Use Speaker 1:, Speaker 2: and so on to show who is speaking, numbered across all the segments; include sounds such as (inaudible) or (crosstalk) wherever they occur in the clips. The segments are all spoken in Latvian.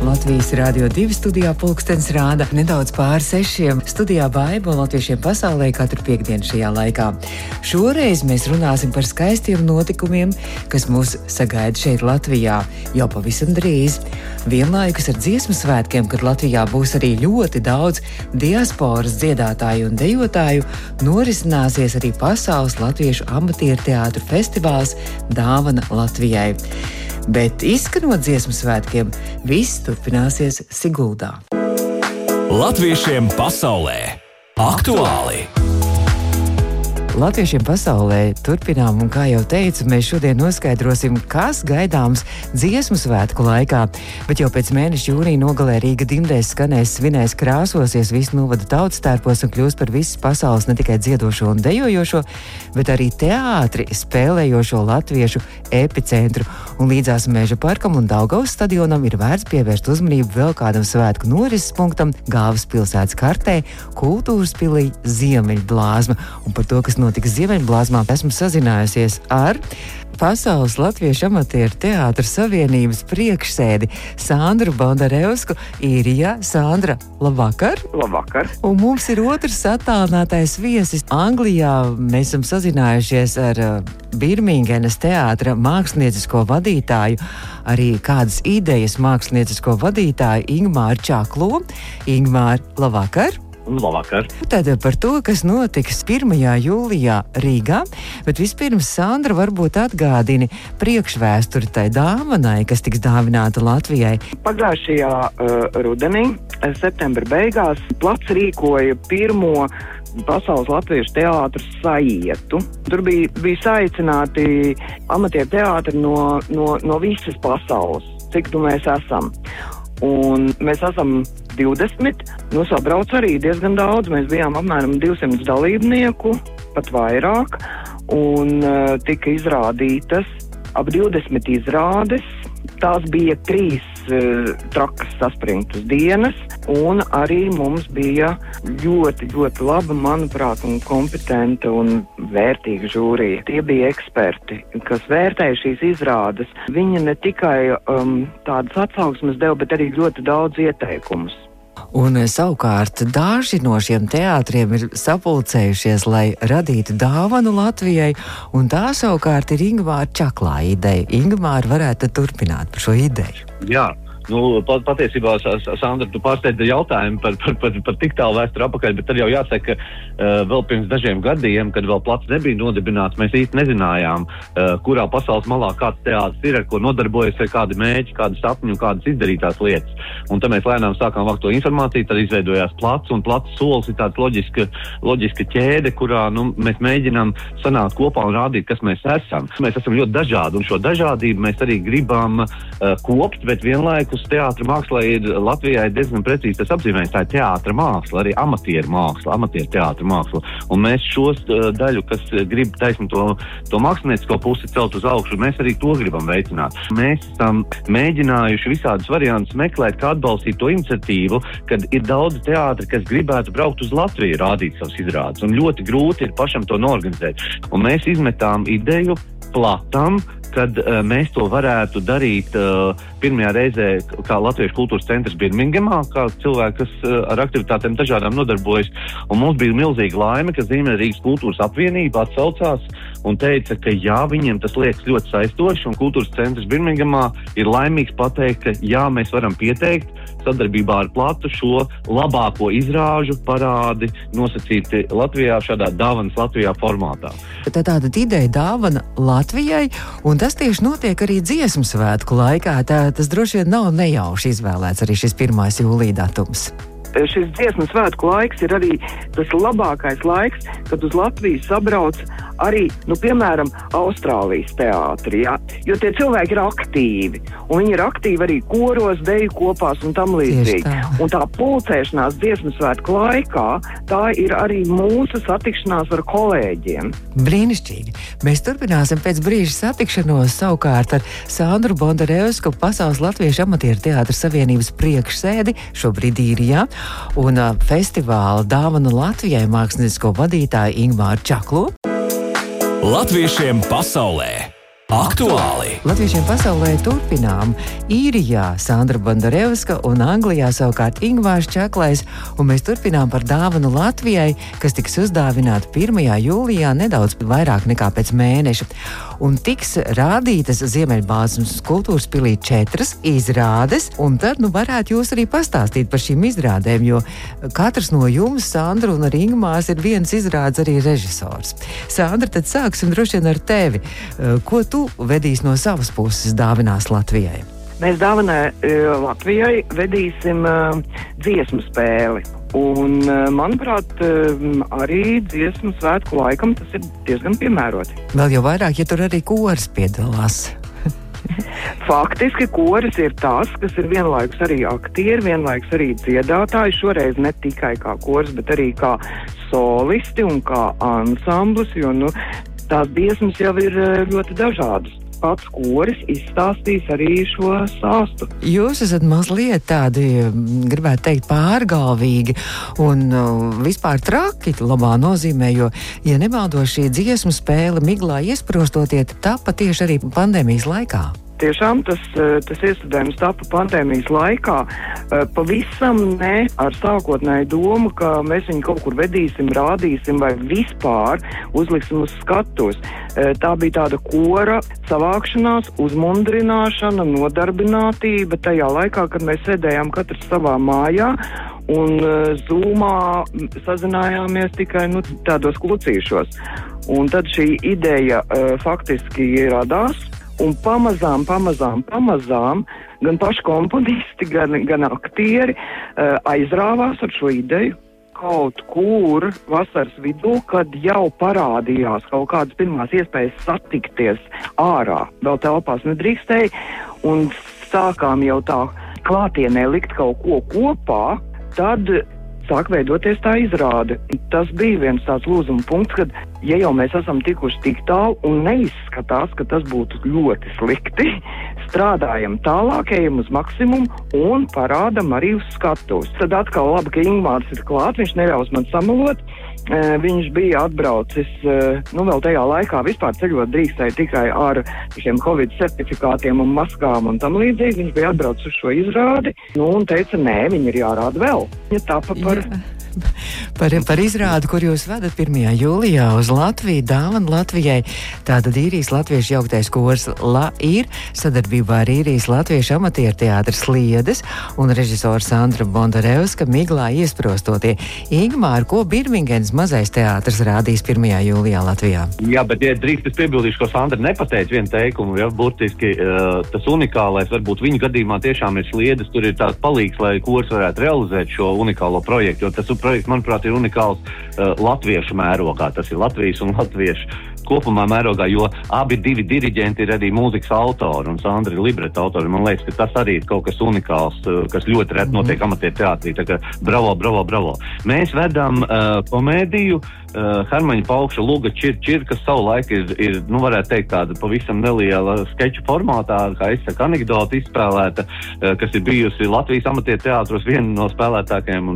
Speaker 1: Latvijas Rādio 2 studijā pulkstenis rāda nedaudz pāri sešiem. Studijā Baiba latviešiem pasaulē katru piekdienu šajā laikā. Šoreiz mēs runāsim par skaistiem notikumiem, kas mūs sagaida šeit Latvijā jau pavisam drīz. Vienlaikus ar dziesmu svētkiem, kad Latvijā būs arī ļoti daudz diasporas dziedātāju un dejotāju, norisināsies arī Pasaules latviešu amatieru teātru festivāls Dāvana Latvijai. Bet izskanot dziesmu svētkiem, viss turpināsies Siguldā.
Speaker 2: Latviešiem pasaulē aktuāli!
Speaker 1: Latviešiem pasaulē turpinām, un kā jau teicu, mēs šodien noskaidrosim, kas gaidāms dziesmu svētku laikā. Bet jau pēc mēneša jūnija nogalē Rīga dimdēs skanēs, svinēs, krāsosies, visu novada tautas tērpos un kļūs par visas pasaules ne tikai dziedošo un dejojošo, bet arī teātri spēlējošo latviešu epicentru. Un līdzās Mēža parkam un Daugavas stadionam ir vērts pievērst uzmanību vēl kādam svētku norises punktam Gāvas pilsētas kartē - kultūras pilī Ziemeļblāzma. Un par to, kas notiks Ziemeļblāzmā, esmu sazinājusies ar Pasaules Latviešu amatieru teātra savienības priekšsēdi Sandru Bondarevsku. Īrijā, Sandra, labvakar!
Speaker 3: Labvakar!
Speaker 1: Un mums ir otrs attālinātais viesis. Anglijā mēs esam sazinājušies ar uh, Birmingenas teātra māksliniecisko vadītāju, arī kādas idejas māksliniecisko vadītāju Ingmāru Čaklo. Ingmāru, labvakar!
Speaker 3: Labvakar.
Speaker 1: Tad par to, kas notiks 1. jūlijā Rīgā, bet vispirms Sandra varbūt atgādini priekšvēsturi tai dāvanai, kas tiks dāvināta Latvijai.
Speaker 3: Pagājušajā uh, rudenī, septembra beigās, plats rīkoja pirmo Pasaules latviešu teātris sajietu. Tur bija, bija saicināti amatieru teātri no, no, no visas pasaules, cik tu mēs esam. Un mēs esam 20, nu sabrauc arī diezgan daudz. Mēs bijām apmēram 200 dalībnieku, pat vairāk, un uh, tika izrādītas ap 20 izrādes. Tās bija trīs uh, trakas saspringtas dienas, un arī mums bija ļoti, ļoti laba, manuprāt, un kompetenta un vērtīga žūrija. Tie bija eksperti, kas vērtēja šīs izrādes. Viņi ne tikai um, tādas atsauksmes deva, bet arī ļoti daudz ieteikumus.
Speaker 1: Un savukārt daži no šiem teātriem ir sapulcējušies, lai radītu dāvanu Latvijai, un tā savukārt ir Ingūna Čaklā ideja. Ingūna varētu turpināt par šo ideju.
Speaker 4: Jā. Nu, pat, patiesībā, Sandra, tu pārsteidzi jautājumu par, par, par, par tik tālu vēsturi apakaļ, bet tad jau jāsaka, ka uh, vēl pirms dažiem gadiem, kad vēl plats nebija nodibināts, mēs īsti nezinājām, uh, kurā pasaules malā kāds teātris ir, ar ko nodarbojas, vai kādi mēģi, kādi sapņi un kādas izdarītās lietas. Un tad mēs lēnām sākām vākt to informāciju, tad izveidojās plats, un plats solis ir tāds loģiska, loģiska ķēde, kurā nu, mēs mēģinām sanākt kopā un rādīt, kas mēs esam. Mēs esam ļoti dažādi, un šo dažādību mēs arī gribam uh, kopt, bet vienlaikus mūsu teātris mākslā ir Latvijā ir diezgan precīzi tas apzīmējums. Tā ir teātris māksla, arī amatieru māksla, amatieru teātris māksla. Un mēs uh, daļu, kas grib taisnīt to, to māksliniecisko pusi celt uz augšu, mēs arī to gribam veicināt. Mēs esam mēģinājuši visādus variantus meklēt, kā atbalstīt to iniciatīvu, kad ir daudz teātri, kas gribētu braukt uz Latviju, rādīt savas izrādes. Un ļoti grūti ir pašam to norganizēt. Un mēs izmetām ideju platam, kad uh, mēs to varētu darīt uh, pirmajā reizē, kā Latvijas kultūras centrs Birmingemā, kā cilvēki, kas uh, ar aktivitātēm dažādām nodarbojas. Un mums bija milzīga laime, ka Ziemeļrīgas kultūras apvienība atsaucās un teica, ka jā, viņiem tas liekas ļoti saistoši, un kultūras centrs Birmingemā ir laimīgs pateikt, ka jā, mēs varam pieteikt sadarbībā ar platu šo labāko izrāžu parādi nosacīti Latvijā šādā dāvanas Latvijā formātā.
Speaker 1: Tā tāda ideja dāvana Latvijai, un tas tieši notiek arī dziesmu svētku laikā. Tā, tas droši vien nav nejauši izvēlēts arī šis 1. jūlija datums
Speaker 3: šis dziesmu svētku laiks ir arī tas labākais laiks, kad uz Latviju sabrauc arī, nu, piemēram, Austrālijas teātrī. Ja? Jo tie cilvēki ir aktīvi, un viņi ir aktīvi arī koros, deju kopās un tam līdzīgi. Tā. Un tā pulcēšanās dziesmu svētku laikā, tā ir arī mūsu satikšanās ar kolēģiem.
Speaker 1: Brīnišķīgi! Mēs turpināsim pēc brīža satikšanos savukārt ar Sandru Bondarevsku, Pasaules Latviešu amatieru teātras savienības priekšsēdi, šobrīd īrijā, un uh, festivāla dāvanu Latvijai māksliniecisko vadītāju Ingmāru Čaklu.
Speaker 2: Latviešiem pasaulē! Aktuāli!
Speaker 1: Latviešiem pasaulē turpinām īrijā Sandra Bandarevska un Anglijā savukārt Ingvārs Čaklais, un mēs turpinām par dāvanu Latvijai, kas tiks uzdāvināta 1. jūlijā nedaudz vairāk nekā pēc mēneša. Un tiks rādītas Ziemeļbāzes kultūras pilī četras izrādes, un tad nu varētu jūs arī pastāstīt par šīm izrādēm, jo katrs no jums, Sandra un arī Ingmārs, ir viens izrādes arī režisors. Sandra, tad sāksim droši vien ar tevi. Ko tu tu vedīsi no savas puses dāvinās Latvijai?
Speaker 3: Mēs dāvanai Latvijai vedīsim uh, dziesmu spēli. Un, uh, manuprāt, arī dziesmu svētku laikam tas ir diezgan piemēroti.
Speaker 1: Vēl jau vairāk, ja tur arī kurs piedalās. (laughs)
Speaker 3: Faktiski koris ir tas, kas ir vienlaikus arī aktieri, vienlaikus arī dziedātāji. Šoreiz ne tikai kā koris, bet arī kā solisti un kā ansamblis, jo nu, tās dziesmas jau ir eh, ļoti dažādas pats koris izstāstīs arī šo stāstu.
Speaker 1: Jūs esat mazliet tādi, mm, gribētu teikt, pārgalvīgi un uh, vispār traki, labā nozīmē, jo, ja nemaldos, šī dziesmu spēle miglā iesprostoties, tā patieši arī pandēmijas laikā.
Speaker 3: Tiešām tas, eh, tas iestudējums tapa pandēmijas laikā eh, pavisam ne ar sākotnēju domu, ka mēs viņu kaut kur vedīsim, rādīsim vai vispār uzliksim uz skatuves. Eh, tā bija tāda kora savākšanās, uzmundrināšana, nodarbinātība tajā laikā, kad mēs sēdējām katrs savā mājā un zūmā sazinājāmies tikai nu, tādos klucīšos. Un tad šī ideja uh, faktiski radās Un pamazām, pamazām, pamazām gan paši komponisti, gan, gan aktieri uh, aizrāvās ar šo ideju. Kaut kur vasaras vidū, kad jau parādījās kaut kādas pirmās iespējas satikties ārā, vēl telpās nedrīkstēja, un sākām jau tā klātienē likt kaut ko kopā, tad sāk veidoties tā izrāde. Tas bija viens tāds lūzuma punkts, kad, ja jau mēs esam tikuši tik tālu un neizskatās, ka tas būtu ļoti slikti, (laughs) strādājam tālāk, ejam uz maksimumu un parādam arī uz skatuves. Tad atkal labi, ka Ingmārs ir klāt, viņš neļaus man samalot. Viņš bija atbraucis, nu, vēl tajā laikā vispār ceļot drīkstēja tikai ar šiem covid certifikātiem un maskām un tam līdzīgi. Viņš bija atbraucis uz šo izrādi, nu, un teica, nē, viņi ir jārāda vēl. Ja tapa par Jā
Speaker 1: par, par izrādi, kur jūs vedat 1. jūlijā uz Latviju, dāvana Latvijai. Tātad īrijas latviešu jauktais kurs La ir sadarbībā ar īrijas latviešu amatieru teātris Sliedes un režisors Sandra Bondarevska miglā iesprostotie. Ingmār, ko Birmingenas mazais teātris rādīs 1. jūlijā Latvijā?
Speaker 4: Jā, bet, ja drīkst, es piebildīšu, ko Sandra nepateica vienu teikumu, ja burtiski uh, tas unikālais varbūt viņa gadījumā tiešām ir Sliedes, tur ir tāds palīgs, lai kurs varētu realizēt šo unikālo projektu, jo tas projekts, manuprāt, ir unikāls uh, latviešu mērogā. Tas ir Latvijas un Latviešu kopumā mērogā, jo abi divi diriģenti ir arī mūzikas autori un Sandra ir libreta autori. Man liekas, ka tas arī ir kaut kas unikāls, uh, kas ļoti reti notiek -hmm. amatieru teātrī. Tā kā bravo, bravo, bravo. Mēs vedam uh, komēdiju. Uh, Hermaņa Paukša Lūga Čir, Čir, kas savulaik ir, ir, nu, varētu teikt, tāda pavisam neliela skeču formātā, kā saku, anekdota izspēlēta, uh, kas ir bijusi Latvijas amatieru teātros viena no spēlētākajiem.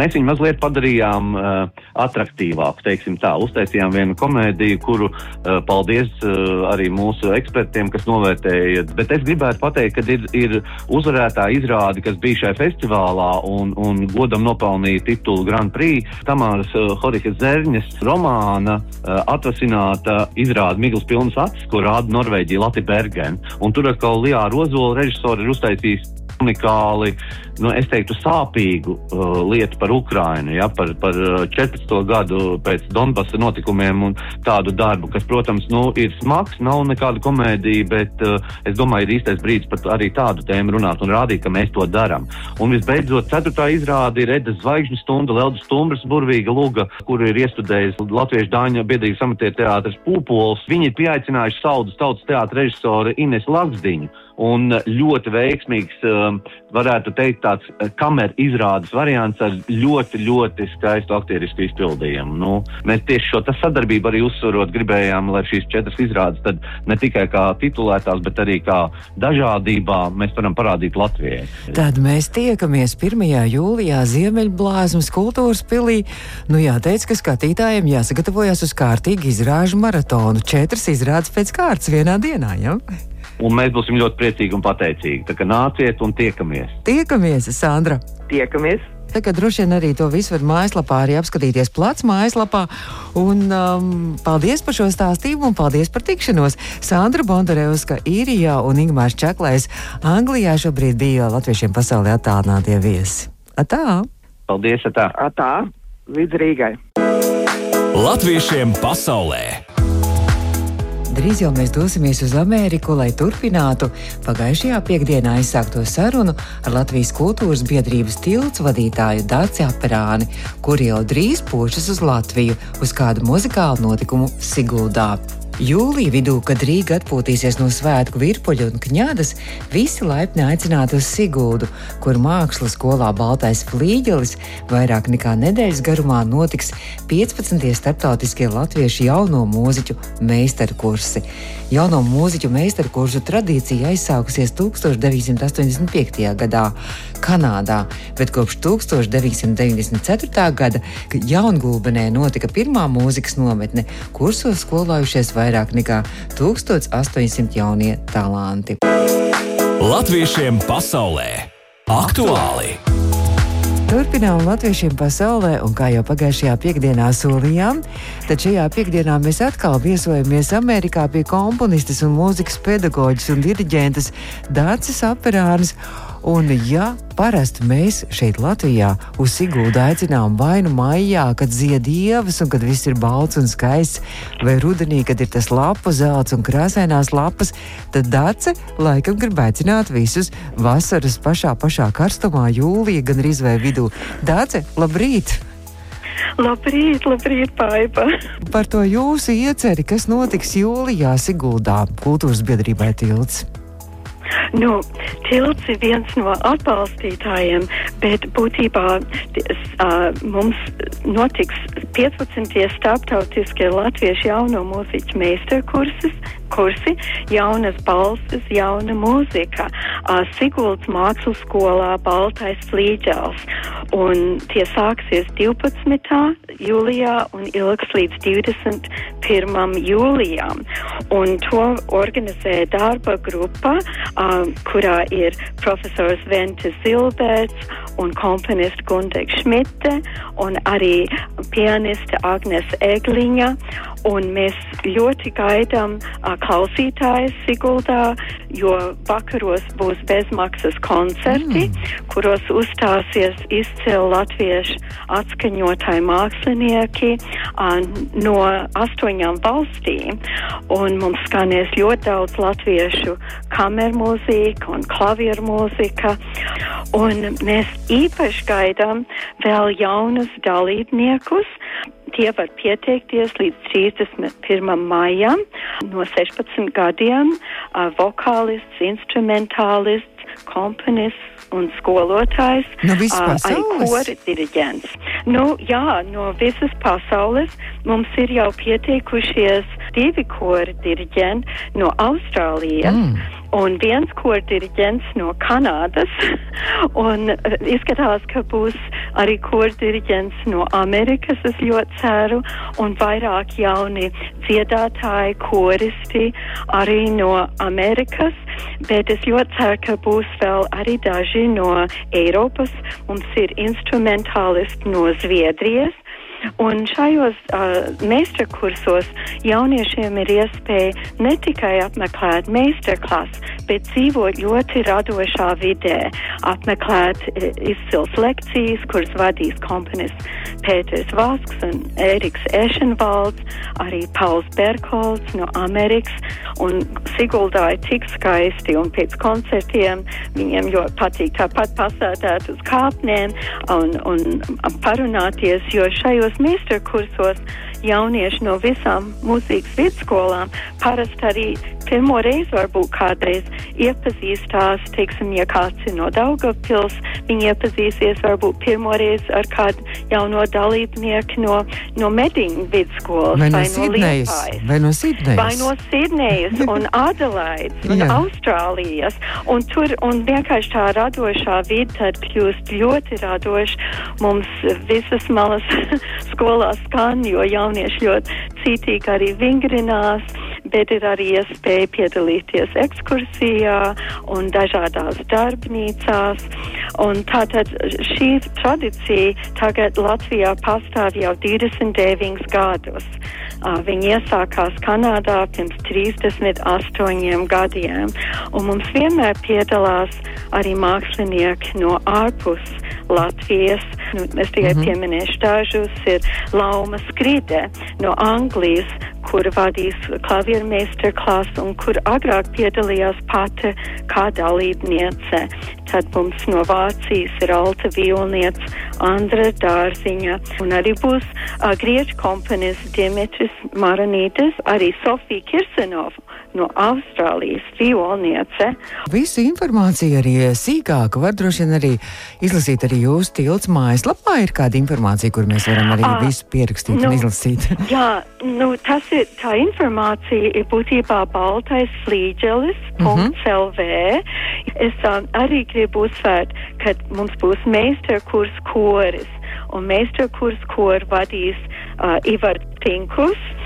Speaker 4: Mēs viņu mazliet padarījām uh, attraktīvāku, teiksim tā. Uztaisījām vienu komēdiju, kuru uh, paldies uh, arī mūsu ekspertiem, kas novērtēja. Bet es gribētu pateikt, ka ir, ir uzvarētā izrāde, kas bija šajā festivālā un, un godam nopelnīja titulu Grand Prix. Tamāras uh, Horikas Zerņas Ines romāna uh, atvasināta izrāda Migls pilnas acis, ko rāda Norvēģija Latvija Bergen. Un tur atkal Lijā Rozola režisori ir uztaisījis unikāli, nu, es teiktu, sāpīgu uh, lietu par Ukrainu, ja, par, par 14. Uh, gadu pēc Donbasa notikumiem un tādu darbu, kas, protams, nu, ir smags, nav nekāda komēdija, bet uh, es domāju, ir īstais brīdis pat arī tādu tēmu runāt un rādīt, ka mēs to darām. Un visbeidzot, ceturtā izrāde ir Edas zvaigžņu stunda, Leldas Stumbras, Burvīga Luga, kur ir iestudējis Latviešu Dāņu biedrības amatieru teātris Pūpols. Viņi ir pieaicinājuši Saudus tautas teātra režisoru Ines Laksdiņu un ļoti veiksmīgs, um, varētu teikt, tāds uh, kameras izrādes variants ar ļoti, ļoti skaistu aktierisku izpildījumu. Nu, mēs tieši šo sadarbību arī uzsverot gribējām, lai šīs četras izrādes ne tikai kā titulētās, bet arī kā dažādībā mēs varam parādīt Latvijai.
Speaker 1: Tad mēs tiekamies 1. jūlijā Ziemeļblāzmas kultūras pilī. Nu jāteic, ka skatītājiem jāsagatavojas uz kārtīgu izrāžu maratonu. Četras izrādes pēc kārtas vienā dienā. Ja?
Speaker 4: Un mēs būsim ļoti priecīgi un pateicīgi. Tā kā nāciet un tiekamies.
Speaker 1: Tiekamies, Sandra!
Speaker 3: Tiekamies!
Speaker 1: Tagad droši vien arī to visu var mājaslapā arī apskatīties plats mājaslapā. Un, um, paldies par šo stāstījumu un paldies par tikšanos. Sandra Bondarevska īrijā un Ingmārs Čaklais Anglijā šobrīd bija latviešiem pasaulē attālinātie viesi. Atā!
Speaker 4: Paldies, atā!
Speaker 3: Atā! Līdz Rīgai!
Speaker 2: Latviešiem pasaulē!
Speaker 1: Drīz jau mēs dosimies uz Ameriku, lai turpinātu pagājušajā piekdienā aizsākto sarunu ar Latvijas kultūras biedrības tilts vadītāju Dārci Aperāni, kur jau drīz pošas uz Latviju uz kādu muzikālu notikumu Siguldā. Jūlija vidū, kad Rīga atpūtīsies no svētku virpuļa un kņādas, visi laipni aicināti uz Sigūdu, kur mākslas skolā Baltais flīģelis vairāk nekā nedēļas garumā notiks 15. starptautiskie latviešu jauno mūziķu meistaru kursi. Jauno mūziķu meistaru kursu tradīcija aizsākusies 1985. gadā Kanādā, bet kopš 1994. gada, Jaungulbenē notika pirmā mūzikas nometne, kursos skolājušies vairāk vairāk nekā 1800 jaunie talanti.
Speaker 2: Latviešiem pasaulē aktuāli!
Speaker 1: Turpinām latviešiem pasaulē, un kā jau pagājušajā piekdienā solījām, tad šajā piekdienā mēs atkal viesojamies Amerikā pie komponistes un mūzikas pedagoģis un diriģentes Dācis Aperānis. Un, ja parasti mēs šeit Latvijā uz Sigūdu aicinām vai nu maijā, kad zied ievas un kad viss ir balts un skaists, vai rudenī, kad ir tas lapu zelts un krāsainās lapas, tad Dārce laikam grib aicināt visus vasaras pašā, pašā karstumā, jūlijā, gan arī izvēju vidū. Dārce, labrīt!
Speaker 5: Labrīt, labrīt, Paipa!
Speaker 1: Par to jūsu ieceri, kas notiks jūlijā Siguldā, kultūras biedrībai tilts.
Speaker 5: Nu, tilts ir viens no atbalstītājiem, bet būtībā uh, mums notiks 15. starptautiskie latviešu jauno mūziķu meistarkurses kursi, jaunas balsis, jauna mūzika, uh, Siguldas mākslas skolā Baltais flīģels. Un tie sāksies 12. jūlijā un ilgs līdz 21. jūlijām. Un to organizē darba grupa, um, kurā ir profesors Vente Zilberts un komponista Gundega Šmite un arī pianiste Agnes Egliņa. Un mēs ļoti gaidām uh, klausītājus Siguldā, jo vakaros būs bezmaksas koncerti, mm. kuros uzstāsies izcili latviešu atskaņotāji mākslinieki uh, no astoņām valstīm. Un mums skanēs ļoti daudz latviešu kameru mūzika un klavieru mūzika. Un mēs īpaši gaidām vēl jaunus dalībniekus Tie var pieteikties līdz 31. maijam no 16 gadiem - vokālists, instrumentālists, komponists un skolotājs,
Speaker 1: no
Speaker 5: kori diriģents. Nu, jā, no visas pasaules mums ir jau pieteikušies divi kori diriģenti no Austrālijas. Mm un viens kordiriģents no Kanādas, (laughs) un uh, izskatās, ka būs arī kordiriģents no Amerikas, es ļoti ceru, un vairāk jauni dziedātāji, koristi arī no Amerikas, bet es ļoti ceru, ka būs vēl arī daži no Eiropas. Mums ir instrumentālisti no Zviedrijas, Un šajos uh, meistarkursos jauniešiem ir iespēja ne tikai apmeklēt meistarklases, bet dzīvot ļoti radošā vidē, apmeklēt e, izcils lekcijas, kuras vadīs komponists Pēters Vasks un Eriks Ešenvalds, arī Pauls Berkolds no Amerikas. Un Siguldā ir tik skaisti, un pēc koncertiem viņiem ļoti patīk tāpat pasētēt uz kāpnēm un, un parunāties, jo šajos Mr. cursuri jaunieši no visām mūzikas vidusskolām parasti arī pirmo reizi varbūt kādreiz iepazīstās, teiksim, ja kāds ir no Daugavpils, viņi iepazīsies varbūt pirmo reizi ar kādu jauno dalībnieku no, no Mediņu vidusskolas
Speaker 1: vai no, vai no Sidnejas, vai no Sidnejas,
Speaker 5: vai no Sidnejas un (laughs) Adelaides un Austrālijas. Un tur un vienkārši tā radošā vide tad kļūst ļoti radoša. Mums visas malas (laughs) skolās skan, jo jaunieši ļoti cītīgi arī vingrinās bet ir arī iespēja piedalīties ekskursijā un dažādās darbnīcās. Un tātad šī tradīcija tagad Latvijā pastāv jau 29 gadus. Uh, viņi iesākās Kanādā pirms 38 gadiem, un mums vienmēr piedalās arī mākslinieki no ārpus Latvijas. Nu, es tikai mm -hmm. pieminēšu dažus. Ir Lauma Skride no Anglijas, kur vadīs klavieru meistarklasu un kur agrāk piedalījās pati kā dalībniece. Tad mums no Vācijas ir Alta Vilniece, Andra Dārziņa un arī būs uh, grieķu komponists Dimitris Maranītis, arī Sofija Kirsenova no Austrālijas violniece.
Speaker 1: Visu informāciju arī sīkāk var droši vien arī izlasīt arī jūsu tilts mājaslapā. Ir kāda informācija, kur mēs varam arī à, ah, visu pierakstīt nu, un izlasīt. (laughs)
Speaker 5: jā, nu, tas ir, tā informācija ir būtībā baltais slīdželis. Mm -hmm. .lv. Es um, arī gribu uzsvērt, ka mums būs meistarkurs koris, un meistarkurs koru vadīs uh, Ivar Pinkus uh,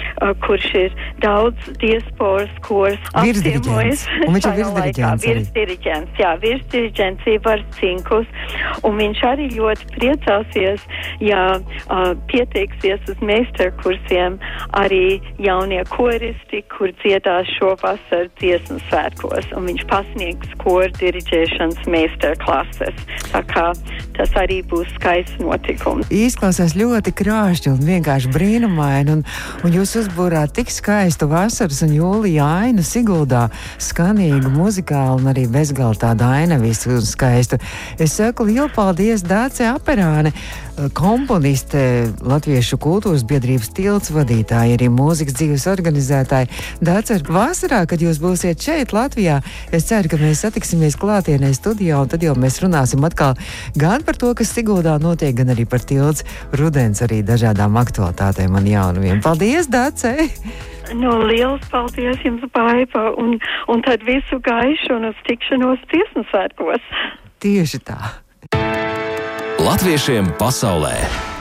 Speaker 5: kurš ir daudz diasporas kurs
Speaker 1: apciemojis. Viņš ir virsdiriģents.
Speaker 5: Virsdiriģents, jā, virsdiriģents Ivars Cinkus, un viņš arī ļoti priecāsies, ja uh, pieteiksies uz meistarkursiem arī jaunie koristi, kur dziedās šovasar dziesmu svētkos, un viņš pasniegs koru diriģēšanas meistarklases. Tā kā tas arī būs skaists notikums.
Speaker 1: Izklausās ļoti krāšņi un vienkārši brīnumaini, un, un jūs uzbūrāt tik skaistu vasaras un jūlija ainu Siguldā, skanīgu, muzikālu un arī bezgalā tādu ainavistu un skaistu. Es saku lielu paldies Dāce Aperāne, komponiste, Latviešu kultūras biedrības tilts vadītāja, arī mūzikas dzīves organizētāja. Dāce, vasarā, kad jūs būsiet šeit Latvijā, es ceru, ka mēs satiksimies klātienē studijā un tad jau mēs runāsim atkal gan par to, kas Siguldā notiek, gan arī par tilts rudens arī dažādām aktualitātēm un jaunumiem. Paldies, Dāce!
Speaker 5: No nu, liels paldies jums, Baiba, un, un tad visu gaišu un uz tikšanos dziesmu svētkos.
Speaker 1: Tieši tā.
Speaker 2: Latviešiem pasaulē!